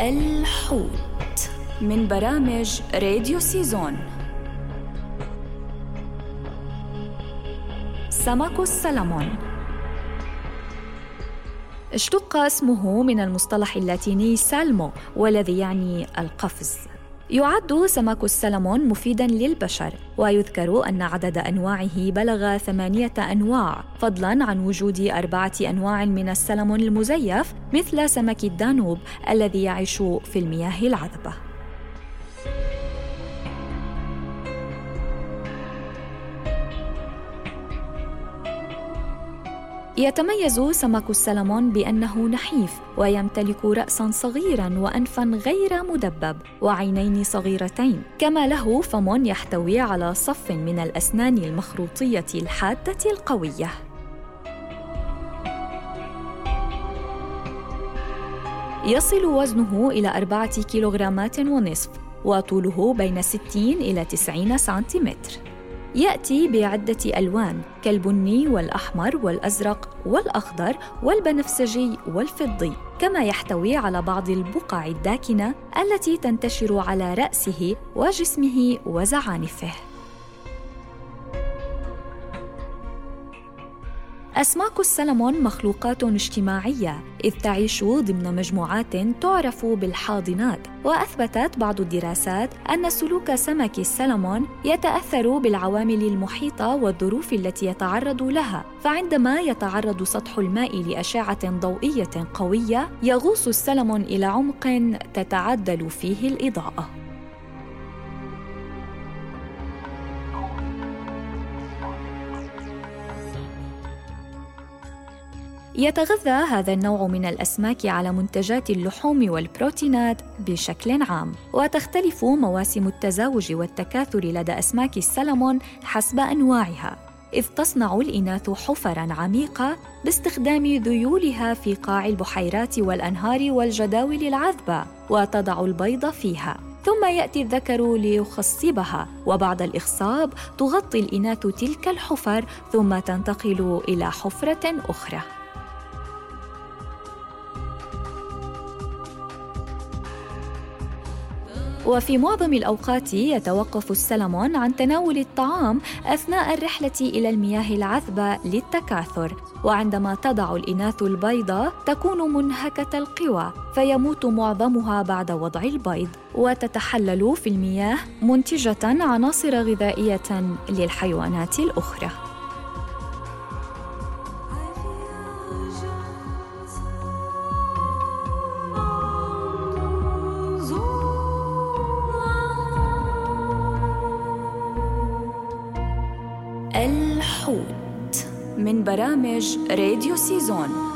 الحوت من برامج راديو سيزون. سمك السلمون اشتق اسمه من المصطلح اللاتيني سالمو والذي يعني القفز. يعد سمك السلمون مفيدا للبشر ويذكر أن عدد أنواعه بلغ ثمانية أنواع فضلا عن وجود أربعة أنواع من السلمون المزيف مثل سمك الدانوب الذي يعيش في المياه العذبة. يتميز سمك السلمون بأنه نحيف ويمتلك رأسا صغيرا وأنفا غير مدبب وعينين صغيرتين. كما له فم يحتوي على صف من الأسنان المخروطية الحادة القوية. يصل وزنه إلى أربعة كيلوغرامات ونصف وطوله بين 60 إلى 90 سنتيمتر. يأتي بعدة ألوان كالبني والأحمر والأزرق والأخضر والبنفسجي والفضي. كما يحتوي على بعض البقع الداكنة التي تنتشر على رأسه وجسمه وزعانفه. أسماك السلمون مخلوقات اجتماعية إذ تعيش ضمن مجموعات تعرف بالحاضنات. وأثبتت بعض الدراسات أن سلوك سمك السلمون يتأثر بالعوامل المحيطة والظروف التي يتعرض لها. فعندما يتعرض سطح الماء لأشعة ضوئية قوية يغوص السلمون إلى عمق تتعدل فيه الإضاءة. يتغذى هذا النوع من الأسماك على منتجات اللحوم والبروتينات بشكل عام. وتختلف مواسم التزاوج والتكاثر لدى أسماك السلمون حسب أنواعها إذ تصنع الإناث حفرا عميقة باستخدام ذيولها في قاع البحيرات والأنهار والجداول العذبة وتضع البيض فيها. ثم يأتي الذكر ليخصبها وبعد الإخصاب تغطي الإناث تلك الحفر ثم تنتقل إلى حفرة أخرى. وفي معظم الأوقات يتوقف السلمون عن تناول الطعام أثناء الرحلة إلى المياه العذبة للتكاثر. وعندما تضع الإناث البيض تكون منهكة القوى فيموت معظمها بعد وضع البيض. وتتحلل في المياه منتجة عناصر غذائية للحيوانات الأخرى. الحوت من برامج راديو سيزون.